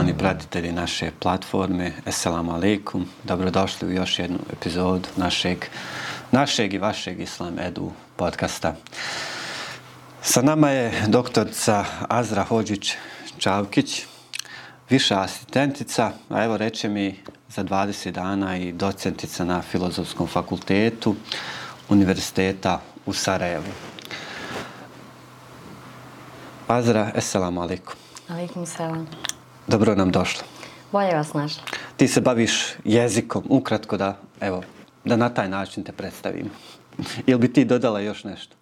Poštovani pratitelji naše platforme, Assalamu alaikum, dobrodošli u još jednu epizodu našeg, našeg i vašeg Islam Edu podcasta. Sa nama je doktorca Azra Hođić-Čavkić, viša asistentica, a evo reče mi za 20 dana i docentica na Filozofskom fakultetu Univerziteta u Sarajevu. Azra, assalamu alaikum. Alaikum salam. Dobro nam došlo. Bolje vas našla. Ti se baviš jezikom, ukratko da, evo, da na taj način te predstavim. Ili bi ti dodala još nešto?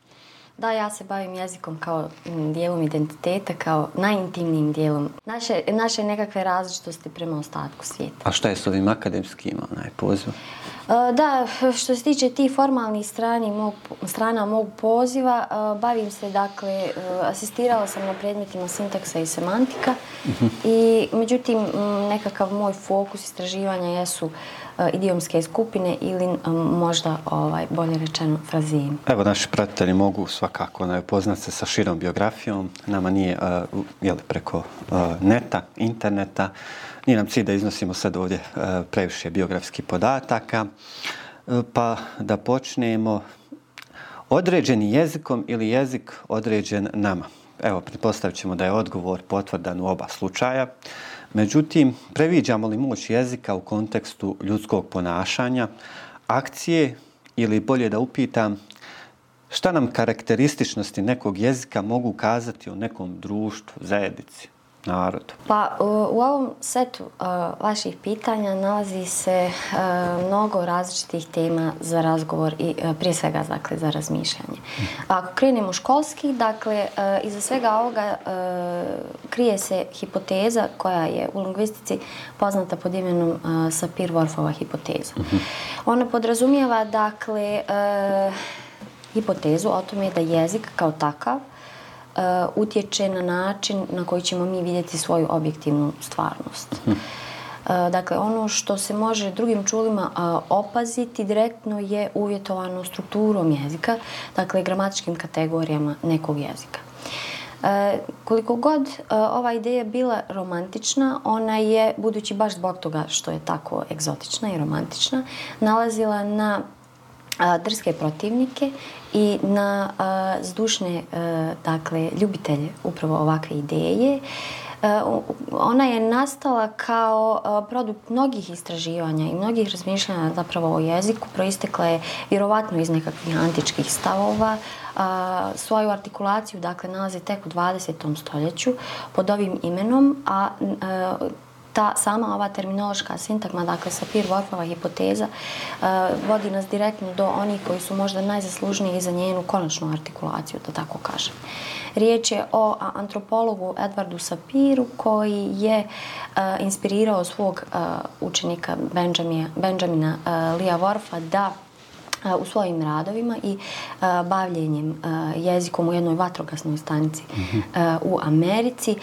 Da, ja se bavim jezikom kao dijelom identiteta, kao najintimnijim dijelom naše, naše nekakve različitosti prema ostatku svijeta. A šta je s ovim akademskim onaj poziv? E, da, što se tiče ti formalnih strani mog, strana mog poziva, e, bavim se, dakle, e, asistirala sam na predmetima sintaksa i semantika uh -huh. i međutim nekakav moj fokus istraživanja jesu Eh, idiomske skupine ili eh, možda ovaj bolje rečeno frazijim. Evo naši pratitelji mogu svakako ono, ne poznat se sa širom biografijom. Nama nije eh, uh, jeli, preko uh, neta, interneta. Nije nam cilj da iznosimo sad ovdje uh, previše biografskih podataka. Uh, pa da počnemo određeni jezikom ili jezik određen nama. Evo, pretpostavit ćemo da je odgovor potvrdan u oba slučaja. Međutim, previđamo li moć jezika u kontekstu ljudskog ponašanja, akcije ili bolje da upitam šta nam karakterističnosti nekog jezika mogu kazati o nekom društvu, zajednici? Narodu? Pa u, u ovom setu uh, vaših pitanja nalazi se uh, mnogo različitih tema za razgovor i uh, prije svega dakle, za razmišljanje. Mm. Ako krenemo školski, dakle, iza svega ovoga krije se hipoteza koja je u lingvistici poznata pod imenom Sapir-Whorfova hipoteza. -hmm. Ona podrazumijeva, dakle, hipotezu o tome da jezik kao takav utječe na način na koji ćemo mi vidjeti svoju objektivnu stvarnost. Uh, dakle, ono što se može drugim čulima uh, opaziti direktno je uvjetovano strukturom jezika, dakle, gramatičkim kategorijama nekog jezika. E, koliko god e, ova ideja bila romantična, ona je, budući baš zbog toga što je tako egzotična i romantična, nalazila na drske protivnike i na zdušne e, dakle, ljubitelje upravo ovakve ideje. E, ona je nastala kao e, produkt mnogih istraživanja i mnogih razmišljanja zapravo o jeziku. Proistekla je vjerovatno iz nekakvih antičkih stavova. Svoju artikulaciju dakle, nalazi tek u 20. stoljeću pod ovim imenom, a ta sama ova terminološka sintagma, dakle Sapir-Whorfova hipoteza, e, vodi nas direktno do onih koji su možda najzaslužniji za njenu konačnu artikulaciju, da tako kažem. Riječ je o antropologu Edwardu Sapiru koji je e, inspirirao svog e, učenika Benjamina, Benjamina Lija Lia Worfa da u svojim radovima i bavljenjem jezikom u jednoj vatrogasnoj stanici mm -hmm. u Americi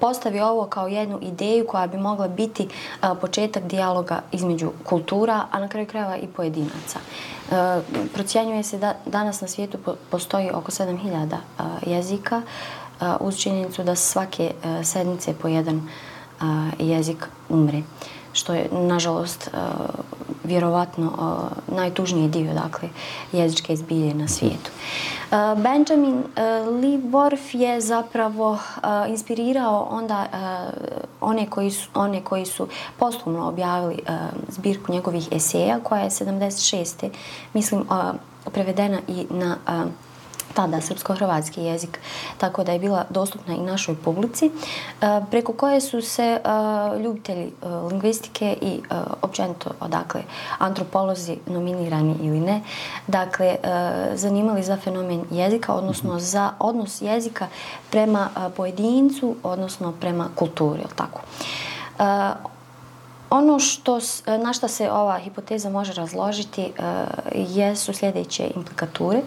postavi ovo kao jednu ideju koja bi mogla biti početak dijaloga između kultura, a na kraju krajeva i pojedinaca. Procjenjuje se da danas na svijetu postoji oko 7000 jezika uz činjenicu da svake sedmice po jedan jezik umre što je nažalost vjerovatno uh, najtužniji dio dakle jezičke zbilje na svijetu. Uh, Benjamin uh, Lee Worf je zapravo uh, inspirirao onda uh, one koji su one koji su postumno objavili uh, zbirku njegovih eseja koja je 76. mislim uh, prevedena i na uh, tada srpsko-hrvatski jezik, tako da je bila dostupna i našoj publici, e, preko koje su se e, ljubitelji e, lingvistike i općenito, odakle, antropolozi nominirani ili ne, dakle, zanimali za fenomen jezika, odnosno za odnos jezika prema pojedincu, odnosno prema kulturi, ili tako. Ono što, na šta se ova hipoteza može razložiti jesu sljedeće implikature.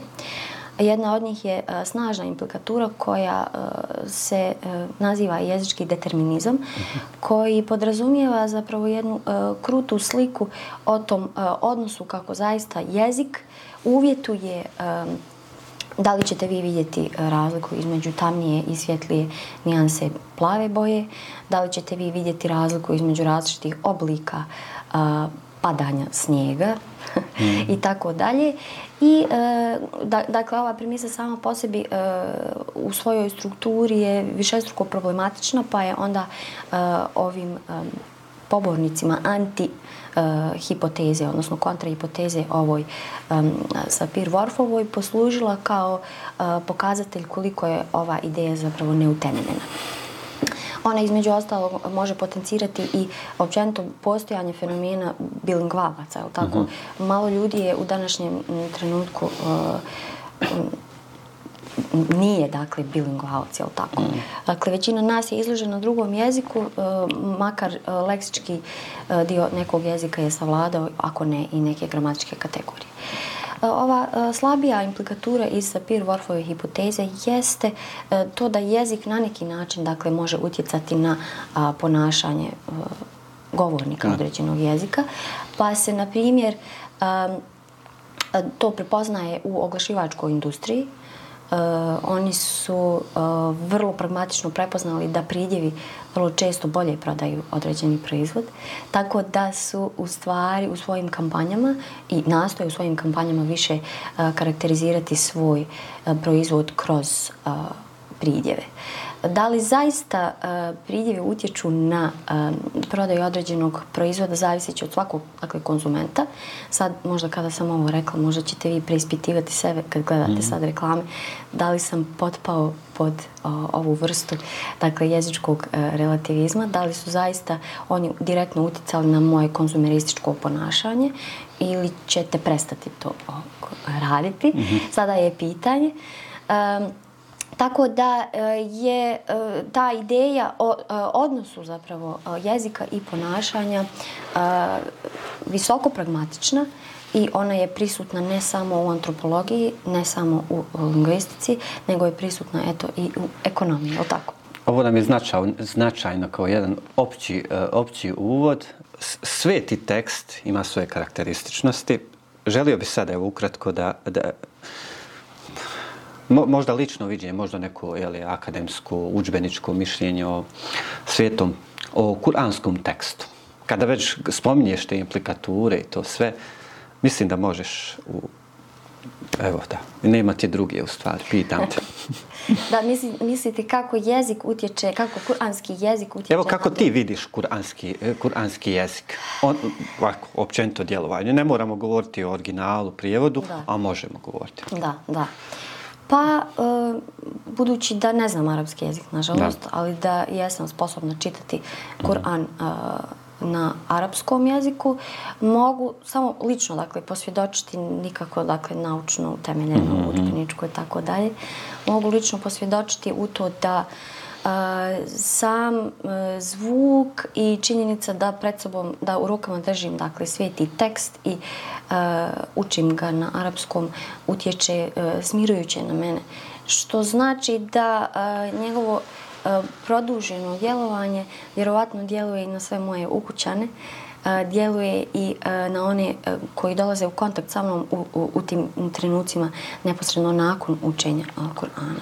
Jedna od njih je uh, snažna implikatura koja uh, se uh, naziva jezički determinizam, -huh. koji podrazumijeva zapravo jednu krutu sliku o tom odnosu kako zaista jezik uvjetuje um, Da li ćete vi vidjeti razliku između tamnije i svjetlije nijanse plave boje? Da li ćete vi vidjeti razliku između različitih oblika padanja snijega mm. i tako dalje. I e, da, dakle ova premisa sama po sebi e, u svojoj strukturi je višestruko problematična pa je onda e, ovim e, pobornicima anti uh, hipoteze, odnosno kontrahipoteze ovoj um, Sapir-Whorfovoj poslužila kao uh, pokazatelj koliko je ova ideja zapravo neutemeljena. Ona između ostalog može potencirati i općenito postojanje fenomena bilingvalaca. Tako? Uh -huh. Malo ljudi je u današnjem trenutku uh, nije dakle bilingvalac, jel tako? Mm. Dakle, većina nas je izložena drugom jeziku, uh, makar uh, leksički uh, dio nekog jezika je savladao, ako ne i neke gramatičke kategorije. Ova slabija implikatura iz Sapir-Whorfove hipoteze jeste to da jezik na neki način dakle, može utjecati na ponašanje govornika određenog jezika, pa se, na primjer, to prepoznaje u oglašivačkoj industriji, Uh, oni su uh, vrlo pragmatično prepoznali da pridjevi vrlo često bolje prodaju određeni proizvod. Tako da su u stvari u svojim kampanjama i nastoje u svojim kampanjama više uh, karakterizirati svoj uh, proizvod kroz uh, pridjeve. Da li zaista uh, utječu na prodaju određenog proizvoda zavisići od svakog dakle, konzumenta. Sad, možda kada sam ovo rekla, možda ćete vi preispitivati sebe kad gledate mm -hmm. sad reklame. Da li sam potpao pod uh, ovu vrstu dakle, jezičkog uh, relativizma? Da li su zaista oni direktno utjecali na moje konzumerističko ponašanje ili ćete prestati to raditi? Mm -hmm. Sada je pitanje. Um, Tako da e, je e, ta ideja o e, odnosu zapravo jezika i ponašanja visoko pragmatična i ona je prisutna ne samo u antropologiji, ne samo u lingvistici, nego je prisutna eto i u ekonomiji, je tako? Ovo nam je značajno, značajno kao jedan opći, opći uvod. Sveti tekst ima svoje karakterističnosti. Želio bih sada evo ukratko da, da Mo, možda lično viđenje, možda neko jeli, akademsko, učbeničko mišljenje o svijetom, o kuranskom tekstu. Kada već spominješ te implikature i to sve, mislim da možeš u... Evo da, nema ti druge u stvari, pitam te. da, misli, mislite kako jezik utječe, kako kuranski jezik utječe... Evo kako ti vidiš kuranski, kuranski jezik, On, ovako, općenito djelovanje. Ne moramo govoriti o originalu, prijevodu, da. a možemo govoriti. Da, da. Pa, uh, budući da ne znam arapski jezik, nažalost, da. ali da jesam sposobna čitati Kur'an uh, na arapskom jeziku, mogu samo lično, dakle, posvjedočiti nikako, dakle, naučno utemeljeno, mm -hmm. učbeničko i tako dalje, mogu lično posvjedočiti u to da uh, sam uh, zvuk i činjenica da pred sobom, da u rukama držim, dakle, sveti tekst i uh, učim ga na arapskom, utječe uh, smirujuće na mene. Što znači da uh, njegovo uh, produženo djelovanje vjerovatno djeluje i na sve moje ukućane, uh, djeluje i uh, na one uh, koji dolaze u kontakt sa mnom u, u, u tim trenucima neposredno nakon učenja uh, Kur'ana.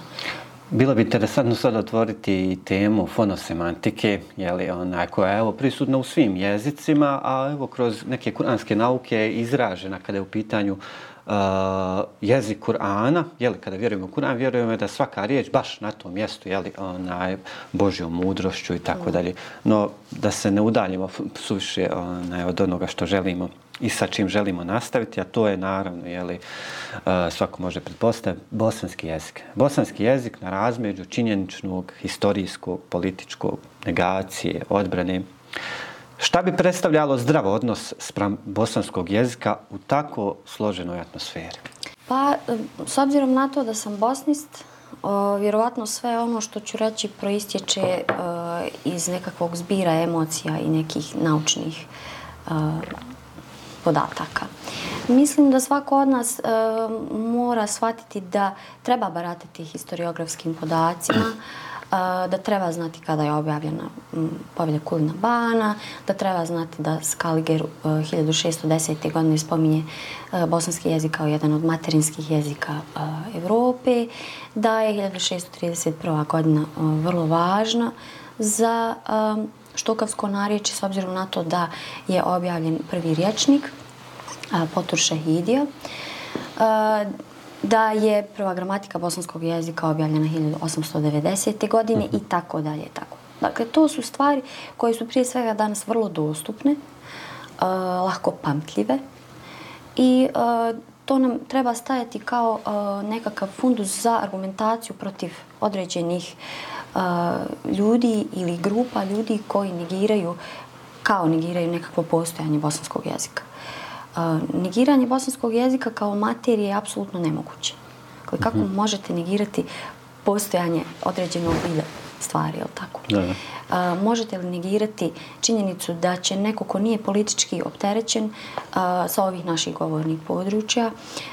Bilo bi interesantno sad otvoriti temu fonosemantike, jeli, ona, koja je evo, prisutna u svim jezicima, a evo kroz neke kuranske nauke izražena kada je u pitanju uh, Eh, jezik Kur'ana, je li kada vjerujemo u Kur'an, vjerujemo da svaka riječ baš na tom mjestu, je li onaj, Božjom mudrošću i tako dalje. No, da se ne udaljimo suviše onaj, od onoga što želimo i sa čim želimo nastaviti, a to je naravno, je li, eh, svako može pretpostaviti, bosanski jezik. Bosanski jezik na razmeđu činjeničnog, historijskog, političkog, negacije, odbrane. Šta bi predstavljalo zdrav odnos sprem bosanskog jezika u tako složenoj atmosferi? Pa, s obzirom na to da sam bosnist, o, vjerovatno sve ono što ću reći proistječe o, iz nekakvog zbira emocija i nekih naučnih o, podataka. Mislim da svako od nas e, mora shvatiti da treba baratiti historiografskim podacima, da treba znati kada je objavljena povelja Kulina Bana, da treba znati da Skaliger 1610. E, godine spominje e, bosanski jezik kao jedan od materinskih jezika Evrope, da je 1631. godina e, vrlo važna za štokavsko narječe s obzirom na to da je objavljen prvi rječnik Potur Šahidija da je prva gramatika bosanskog jezika objavljena 1890. godine -huh. i tako dalje. Tako. Dakle, to su stvari koje su prije svega danas vrlo dostupne, uh, lahko pamtljive i uh, to nam treba stajati kao uh, nekakav fundus za argumentaciju protiv određenih uh, ljudi ili grupa ljudi koji negiraju, kao negiraju nekakvo postojanje bosanskog jezika negiranje bosanskog jezika kao materije je apsolutno nemoguće. Dakle, kako mm -hmm. možete negirati postojanje određenog vida stvari, ili tako? Da, da. A, možete li negirati činjenicu da će neko ko nije politički opterećen a, sa ovih naših govornih područja,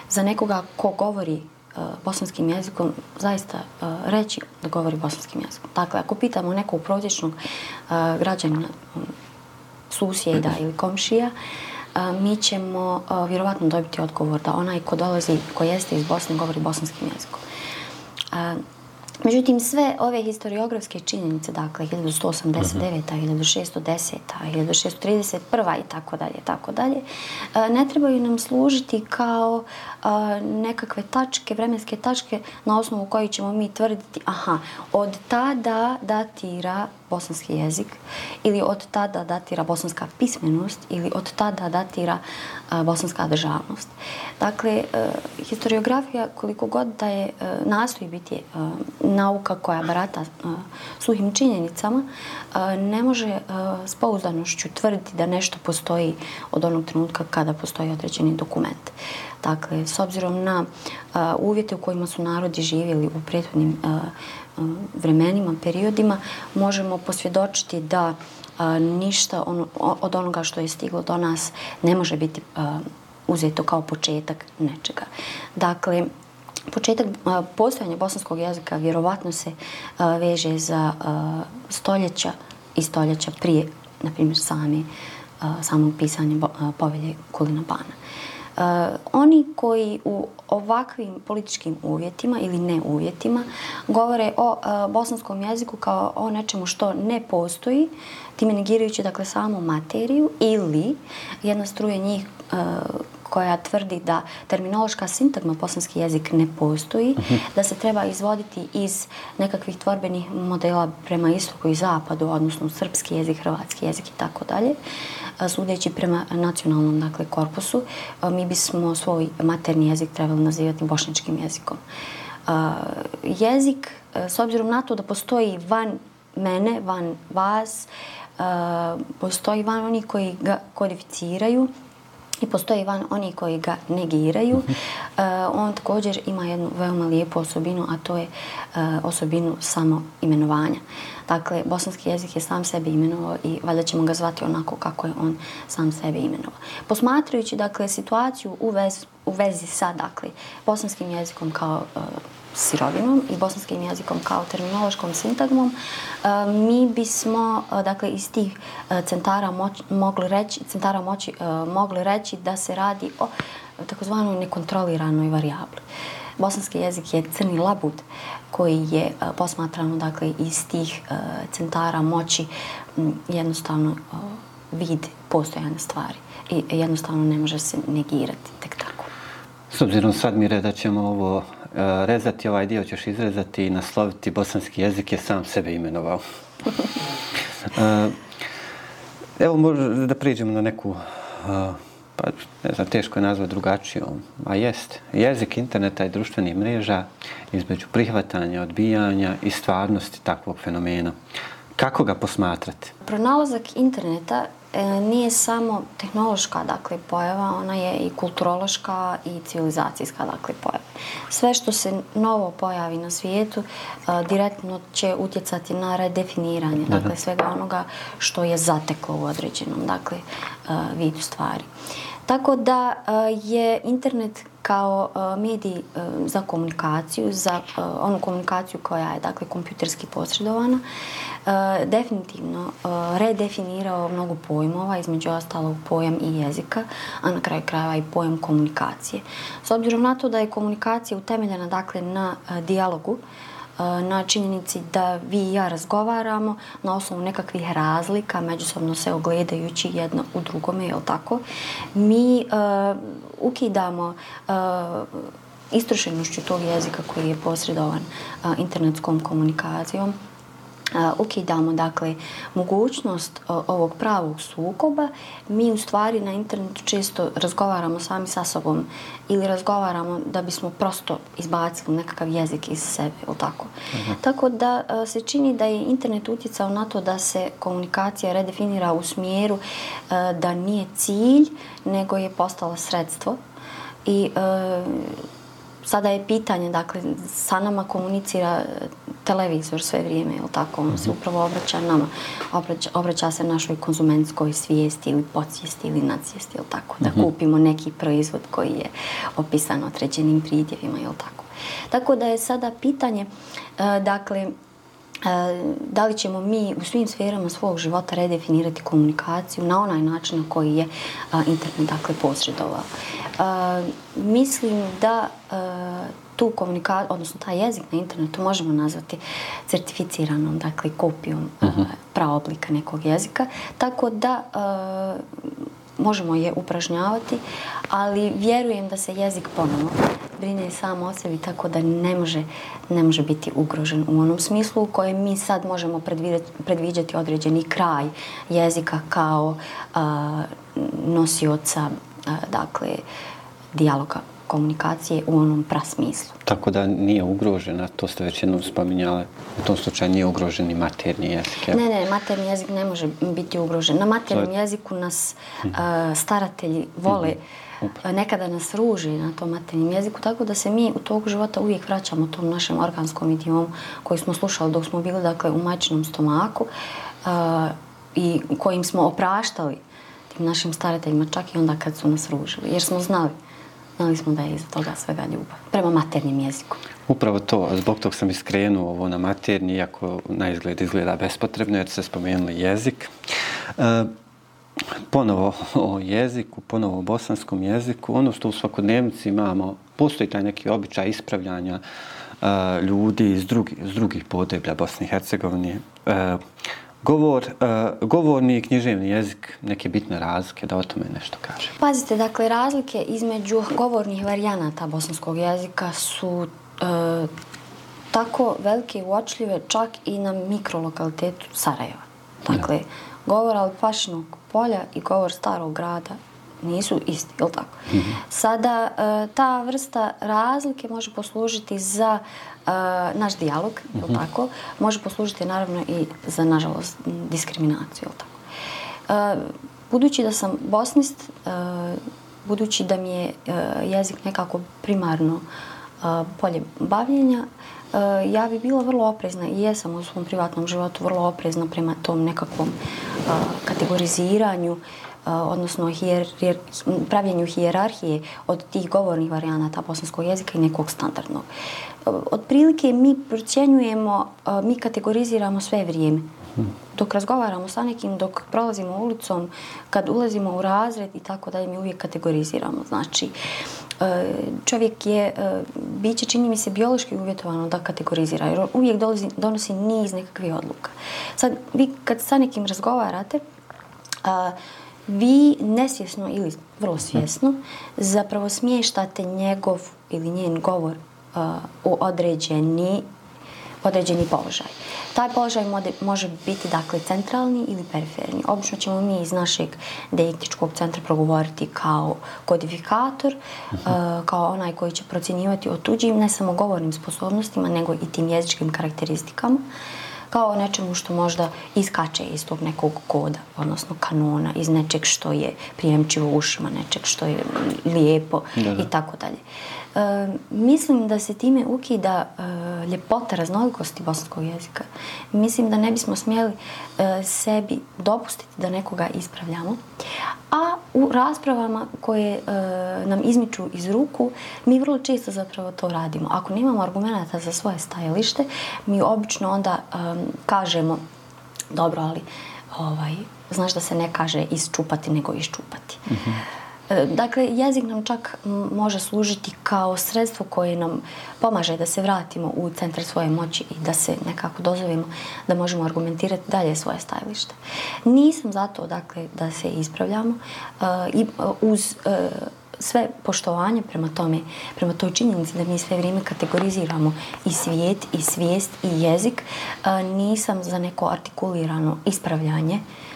za nekoga ko govori a, bosanskim jezikom, zaista a, reći da govori bosanskim jezikom. Dakle, ako pitamo nekog prosječnog građanina, susjeda ili komšija, mi ćemo vjerovatno dobiti odgovor da onaj ko dolazi, ko jeste iz Bosne, govori bosanskim jezikom. Međutim, sve ove historiografske činjenice, dakle, 1189. 1610. 1631. i tako dalje, tako dalje, ne trebaju nam služiti kao nekakve tačke, vremenske tačke na osnovu koji ćemo mi tvrditi, aha, od tada datira bosanski jezik ili od tada datira bosanska pismenost ili od tada datira a, bosanska državnost. Dakle, a, e, historiografija koliko god da je a, e, nastoji biti a, e, nauka koja barata a, suhim činjenicama, a, ne može a, s pouzdanošću tvrditi da nešto postoji od onog trenutka kada postoji određeni dokument. Dakle, s obzirom na a, uvjete u kojima su narodi živjeli u prethodnim a, vremenima, periodima, možemo posvjedočiti da a, ništa ono, od onoga što je stiglo do nas ne može biti a, uzeto kao početak nečega. Dakle, početak a, postojanja bosanskog jezika vjerovatno se a, veže za a, stoljeća i stoljeća prije, na primjer, sami, a, samog pisanja bo, a, povelje Kulina Bana. Uh, oni koji u ovakvim političkim uvjetima ili ne uvjetima govore o uh, bosanskom jeziku kao o nečemu što ne postoji, time negirajući dakle samu materiju ili jedna struje njih uh, koja tvrdi da terminološka sintagma bosanski jezik ne postoji, uh -huh. da se treba izvoditi iz nekakvih tvorbenih modela prema istoku i zapadu, odnosno srpski jezik, hrvatski jezik i tako dalje sudeći prema nacionalnom dakle, korpusu, mi bismo svoj materni jezik trebali nazivati bošničkim jezikom. Jezik, s obzirom na to da postoji van mene, van vas, postoji van oni koji ga kodificiraju, i postoji van oni koji ga negiraju. Uh, on također ima jednu veoma lijepu osobinu, a to je uh, osobinu samo imenovanja. Dakle, bosanski jezik je sam sebi imenovao i valjda ćemo ga zvati onako kako je on sam sebi imenovao. Posmatrajući, dakle, situaciju u, vez, u vezi sa, dakle, bosanskim jezikom kao uh, sirovinom i bosanskim jezikom kao terminološkom sintagmom, e, mi bismo e, dakle iz tih centara moć, mogli reći centara moći mogli reći da se radi o takozvanoj nekontroliranoj varijabli. Bosanski jezik je crni labud koji je posmatrano dakle iz tih centara moći jednostavno vid postojane stvari i jednostavno ne može se negirati tek tako. S obzirom sad mi da ćemo ovo rezati ovaj dio ćeš izrezati i nasloviti bosanski jezik je sam sebe imenovao. Evo možda da priđemo na neku, eh, pa ne znam, teško je nazvati drugačijom, a jest, jezik interneta i društvenih mreža između prihvatanja, odbijanja i stvarnosti takvog fenomena. Kako ga posmatrate? Pronalazak interneta E, nije samo tehnološka dakle, pojava, ona je i kulturološka i civilizacijska dakle, pojava. Sve što se novo pojavi na svijetu e, direktno će utjecati na redefiniranje dakle, svega onoga što je zateklo u određenom dakle, e, vidu stvari. Tako da e, je internet kao e, medij e, za komunikaciju, za onu komunikaciju koja je dakle kompjuterski posredovana, definitivno redefinirao mnogo pojmova, između ostalog pojam i jezika, a na kraju krajeva i pojam komunikacije. S obzirom na to da je komunikacija utemeljena dakle na dijalogu, na činjenici da vi i ja razgovaramo na osnovu nekakvih razlika, međusobno se ogledajući jedno u drugome, je tako? Mi uh, ukidamo uh, istrošenošću tog jezika koji je posredovan uh, internetskom komunikacijom, ukidamo dakle mogućnost ovog pravog sukoba, mi u stvari na internetu često razgovaramo sami sa sobom ili razgovaramo da bismo prosto izbacili nekakav jezik iz sebe, ili tako. Uh. -huh. Tako da se čini da je internet utjecao na to da se komunikacija redefinira u smjeru da nije cilj, nego je postala sredstvo i sada je pitanje, dakle, sa nama komunicira televizor sve vrijeme, ili tako, on se mhm. upravo obraća nama, obraća, obraća se našoj konzumentskoj svijesti ili podsvijesti ili nadsvijesti, ili tako, da mhm. kupimo neki proizvod koji je opisan određenim pridjevima, ili tako. Tako da je sada pitanje, e, dakle, E, da li ćemo mi u svim sferama svog života redefinirati komunikaciju na onaj način na koji je internet dakle posredovao. E, mislim da tu komunikaciju, odnosno taj jezik na internetu možemo nazvati certificiranom, dakle kopijom uh mhm. -huh. praoblika nekog jezika, tako da možemo je upražnjavati, ali vjerujem da se jezik ponovno brine sam o sebi tako da ne može, ne može biti ugrožen u onom smislu u kojem mi sad možemo predviđati određeni kraj jezika kao a, nosioca a, dakle, dijaloga komunikacije u onom prasmislu. Tako da nije ugrožena, to ste već jednom spominjali, u tom slučaju nije ugrožen i materni jezik. Ne, ne, materni jezik ne može biti ugrožen. Na maternom jeziku nas uh, staratelji vole mm -hmm nekada nas ruži na tom maternim jeziku, tako da se mi u tog života uvijek vraćamo tom našem organskom idiomu koji smo slušali dok smo bili dakle, u majčinom stomaku uh, i kojim smo opraštali tim našim starateljima čak i onda kad su nas ružili, jer smo znali znali smo da je iza toga svega ljubav, prema maternjem jeziku. Upravo to, zbog tog sam iskrenuo ovo na materni, iako na izgled izgleda bespotrebno, jer ste spomenuli jezik. E, ponovo o jeziku, ponovo o bosanskom jeziku, ono što u svakodnevnici imamo, postoji taj neki običaj ispravljanja e, ljudi iz, drugi, iz drugih podeblja Bosne i Hercegovine. E, govor, uh, govorni i književni jezik, neke bitne razlike, da o tome nešto kaže. Pazite, dakle, razlike između govornih varijanata bosanskog jezika su uh, tako velike i uočljive čak i na mikrolokalitetu Sarajeva. Dakle, ja. govor Alpašinog polja i govor starog grada nisu isti, ili tako? Mm -hmm. Sada, e, ta vrsta razlike može poslužiti za e, naš dijalog, mm -hmm. ili tako? Može poslužiti, naravno, i za, nažalost, diskriminaciju, ili tako? E, budući da sam bosnist, budući da mi je jezik nekako primarno polje bavljenja, ja bi bila vrlo oprezna i jesam u svom privatnom životu vrlo oprezna prema tom nekakvom kategoriziranju, odnosno hier, hier, pravljenju hijerarhije od tih govornih varijanata bosanskog jezika i nekog standardnog. Od prilike mi procjenjujemo, mi kategoriziramo sve vrijeme. Dok razgovaramo sa nekim, dok prolazimo ulicom, kad ulazimo u razred i tako dalje, mi uvijek kategoriziramo. Znači, čovjek je, biće čini mi se biološki uvjetovano da kategorizira, jer uvijek dolazi, donosi niz nekakvih odluka. Sad, vi kad sa nekim razgovarate, vi nesvjesno ili vrlo svjesno zapravo smještate njegov ili njen govor uh, u određeni određeni položaj. Taj položaj može biti dakle centralni ili periferni. Obično ćemo mi iz našeg deiktičkog centra progovoriti kao kodifikator, uh -huh. uh, kao onaj koji će procjenjivati o tuđim ne samo govornim sposobnostima, nego i tim jezičkim karakteristikama kao nečemu što možda iskače iz tog nekog koda, odnosno kanona, iz nečeg što je prijemčivo ušima, nečeg što je lijepo i tako dalje. E, mislim da se time ukida e, ljepota raznolikosti bosanskog jezika. Mislim da ne bismo smjeli e, sebi dopustiti da nekoga ispravljamo. A u raspravama koje e, nam izmiču iz ruku, mi vrlo često zapravo to radimo. Ako nemamo argumenta za svoje stajalište, mi obično onda e, kažemo, dobro, ali ovaj, znaš da se ne kaže isčupati, nego iščupati. Mm -hmm. E, dakle, jezik nam čak može služiti kao sredstvo koje nam pomaže da se vratimo u centar svoje moći i da se nekako dozovimo da možemo argumentirati dalje svoje stajalište. Nisam zato, dakle, da se ispravljamo e, i e, uz sve poštovanje prema tome, prema toj činjenici da mi sve vrijeme kategoriziramo i svijet, i svijest, i jezik, nisam za neko artikulirano ispravljanje Uh,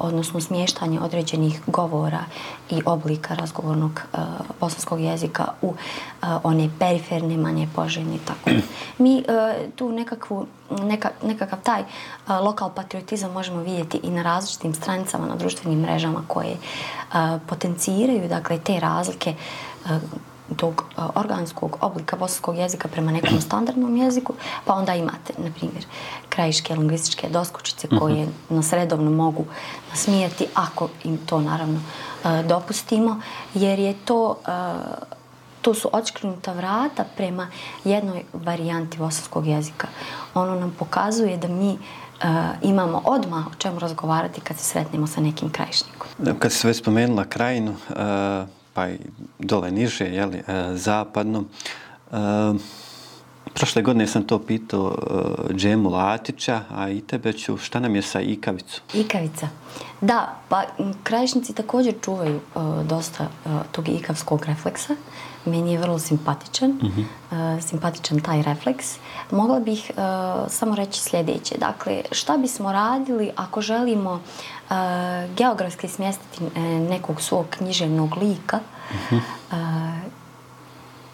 odnosno smještanje određenih govora i oblika razgovornog uh, bosanskog jezika u uh, one periferne, manje poželjne i tako. Mi uh, tu nekakvu, neka, nekakav taj uh, lokal patriotizam možemo vidjeti i na različitim stranicama, na društvenim mrežama koje uh, potenciraju dakle, te razlike uh, tog organskog oblika bosanskog jezika prema nekom standardnom jeziku, pa onda imate, na primjer, krajiške lingvističke doskučice mhm. koje uh nas redovno mogu nasmijati, ako im to naravno dopustimo, jer je to, to su očkrinuta vrata prema jednoj varijanti bosanskog jezika. Ono nam pokazuje da mi imamo odmah o čemu razgovarati kad se sretnemo sa nekim krajišnikom. Kad se sve spomenula krajinu, pa i dole niže, jeli, e, zapadno. E, prošle godine sam to pitao e, Džemu Latića, a i tebe ću, šta nam je sa ikavicom? Ikavica. Da, pa krajišnici također čuvaju e, dosta e, tog ikavskog refleksa. Meni je vrlo simpatičan, uh uh, simpatičan taj refleks. Mogla bih uh, samo reći sljedeće. Dakle, šta bismo radili ako želimo uh, geografski smjestiti uh, nekog svog književnog lika uh -huh. uh,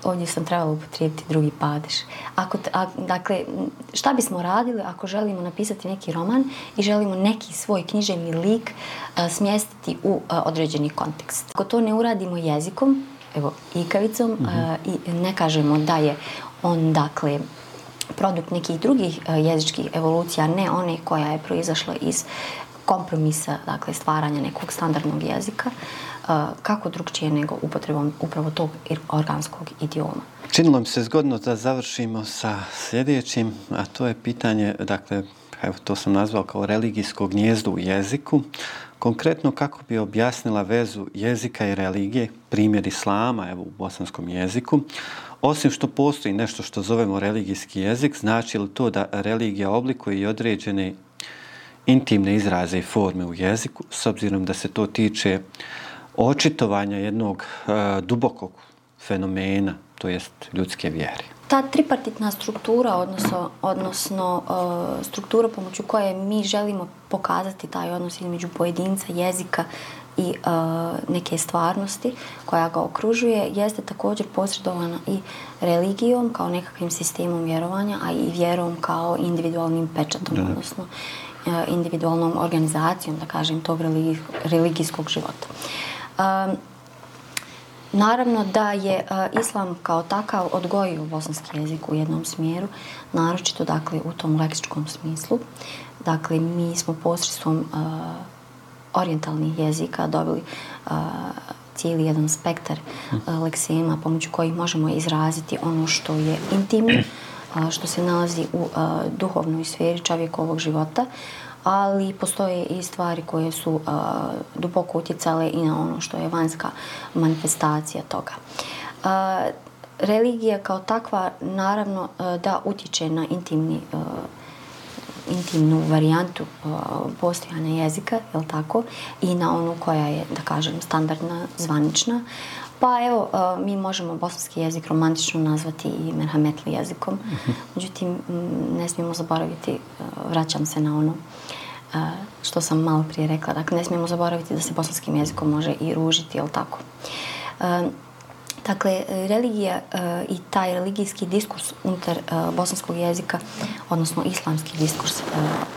ovdje sam trebala upotrijebiti drugi padež. Ako, a, dakle, šta bismo radili ako želimo napisati neki roman i želimo neki svoj književni lik a, smjestiti u a, određeni kontekst? Ako to ne uradimo jezikom, evo, ikavicom, mm -hmm. i ne kažemo da je on, dakle, produkt nekih drugih jezičkih evolucija, ne one koja je proizašla iz kompromisa, dakle, stvaranja nekog standardnog jezika, kako drugčije nego upotrebom upravo tog organskog idioma. Činilo mi se zgodno da završimo sa sljedećim, a to je pitanje, dakle, evo to sam nazvao kao religijsko gnjezdo u jeziku. Konkretno, kako bi objasnila vezu jezika i religije, primjer islama, evo u bosanskom jeziku, osim što postoji nešto što zovemo religijski jezik, znači li to da religija oblikuje i određene intimne izraze i forme u jeziku, s obzirom da se to tiče očitovanja jednog e, dubokog fenomena, to jest ljudske vjere. Ta tripartitna struktura, odnosno, odnosno uh, struktura pomoću koje mi želimo pokazati taj odnos između pojedinca, jezika i uh, neke stvarnosti koja ga okružuje, jeste također posredovana i religijom kao nekakvim sistemom vjerovanja, a i vjerom kao individualnim pečatom, da. odnosno uh, individualnom organizacijom, da kažem, tog religijskog života. Um, naravno da je uh, islam kao takav odgojio bosanski jezik u jednom smjeru, naročito dakle u tom leksičkom smislu. Dakle, mi smo posredstvom e, uh, orientalnih jezika dobili uh, cijeli jedan spektar uh, leksema pomoću kojih možemo izraziti ono što je intimno, uh, što se nalazi u uh, duhovnoj sferi čovjekovog života, uh, ali postoje i stvari koje su uh, duboko utjecale i na ono što je vanjska manifestacija toga. Uh, religija kao takva naravno uh, da utječe na intimni uh, intimnu varijantu uh, postojanja jezika, je tako, i na onu koja je, da kažem, standardna, zvanična. Pa evo, uh, mi možemo bosanski jezik romantično nazvati i merhametli jezikom. Mhm. Međutim, ne smijemo zaboraviti, uh, vraćam se na ono uh, što sam malo prije rekla. Dakle, ne smijemo zaboraviti da se bosanskim jezikom može i ružiti, jel tako? Dakle, religija uh, i taj religijski diskurs unutar uh, bosanskog jezika, odnosno islamski diskurs uh,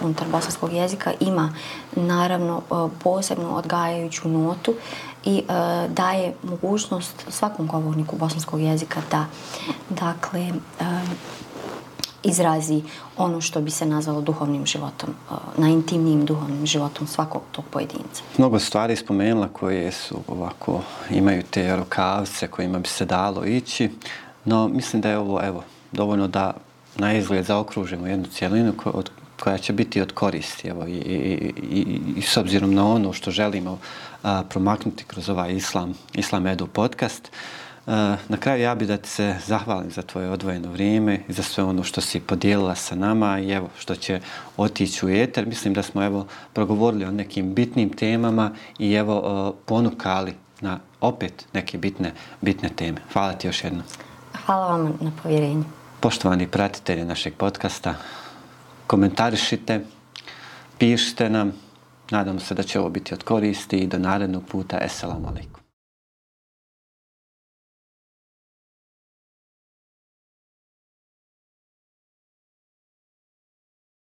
unutar bosanskog jezika, ima naravno uh, posebnu odgajajuću notu i uh, daje mogućnost svakom govorniku bosanskog jezika da dakle, uh, izrazi ono što bi se nazvalo duhovnim životom, e, najintimnijim duhovnim životom svakog tog pojedinca. Mnogo stvari spomenula koje su ovako, imaju te rukavce kojima bi se dalo ići, no mislim da je ovo evo, dovoljno da na izgled zaokružimo jednu cijelinu koja će biti od koristi evo, i, i, i, i s obzirom na ono što želimo a, promaknuti kroz ovaj Islam, Islam Edu podcast. A, na kraju ja bih da ti se zahvalim za tvoje odvojeno vrijeme i za sve ono što si podijelila sa nama i evo što će otići u eter. Mislim da smo evo progovorili o nekim bitnim temama i evo a, ponukali na opet neke bitne, bitne teme. Hvala ti još jedno. Hvala vam na povjerenju. Poštovani pratitelji našeg podcasta, komentarišite, pišite nam. Nadamo se da će ovo biti od koristi i do narednog puta. Esselamu alaikum.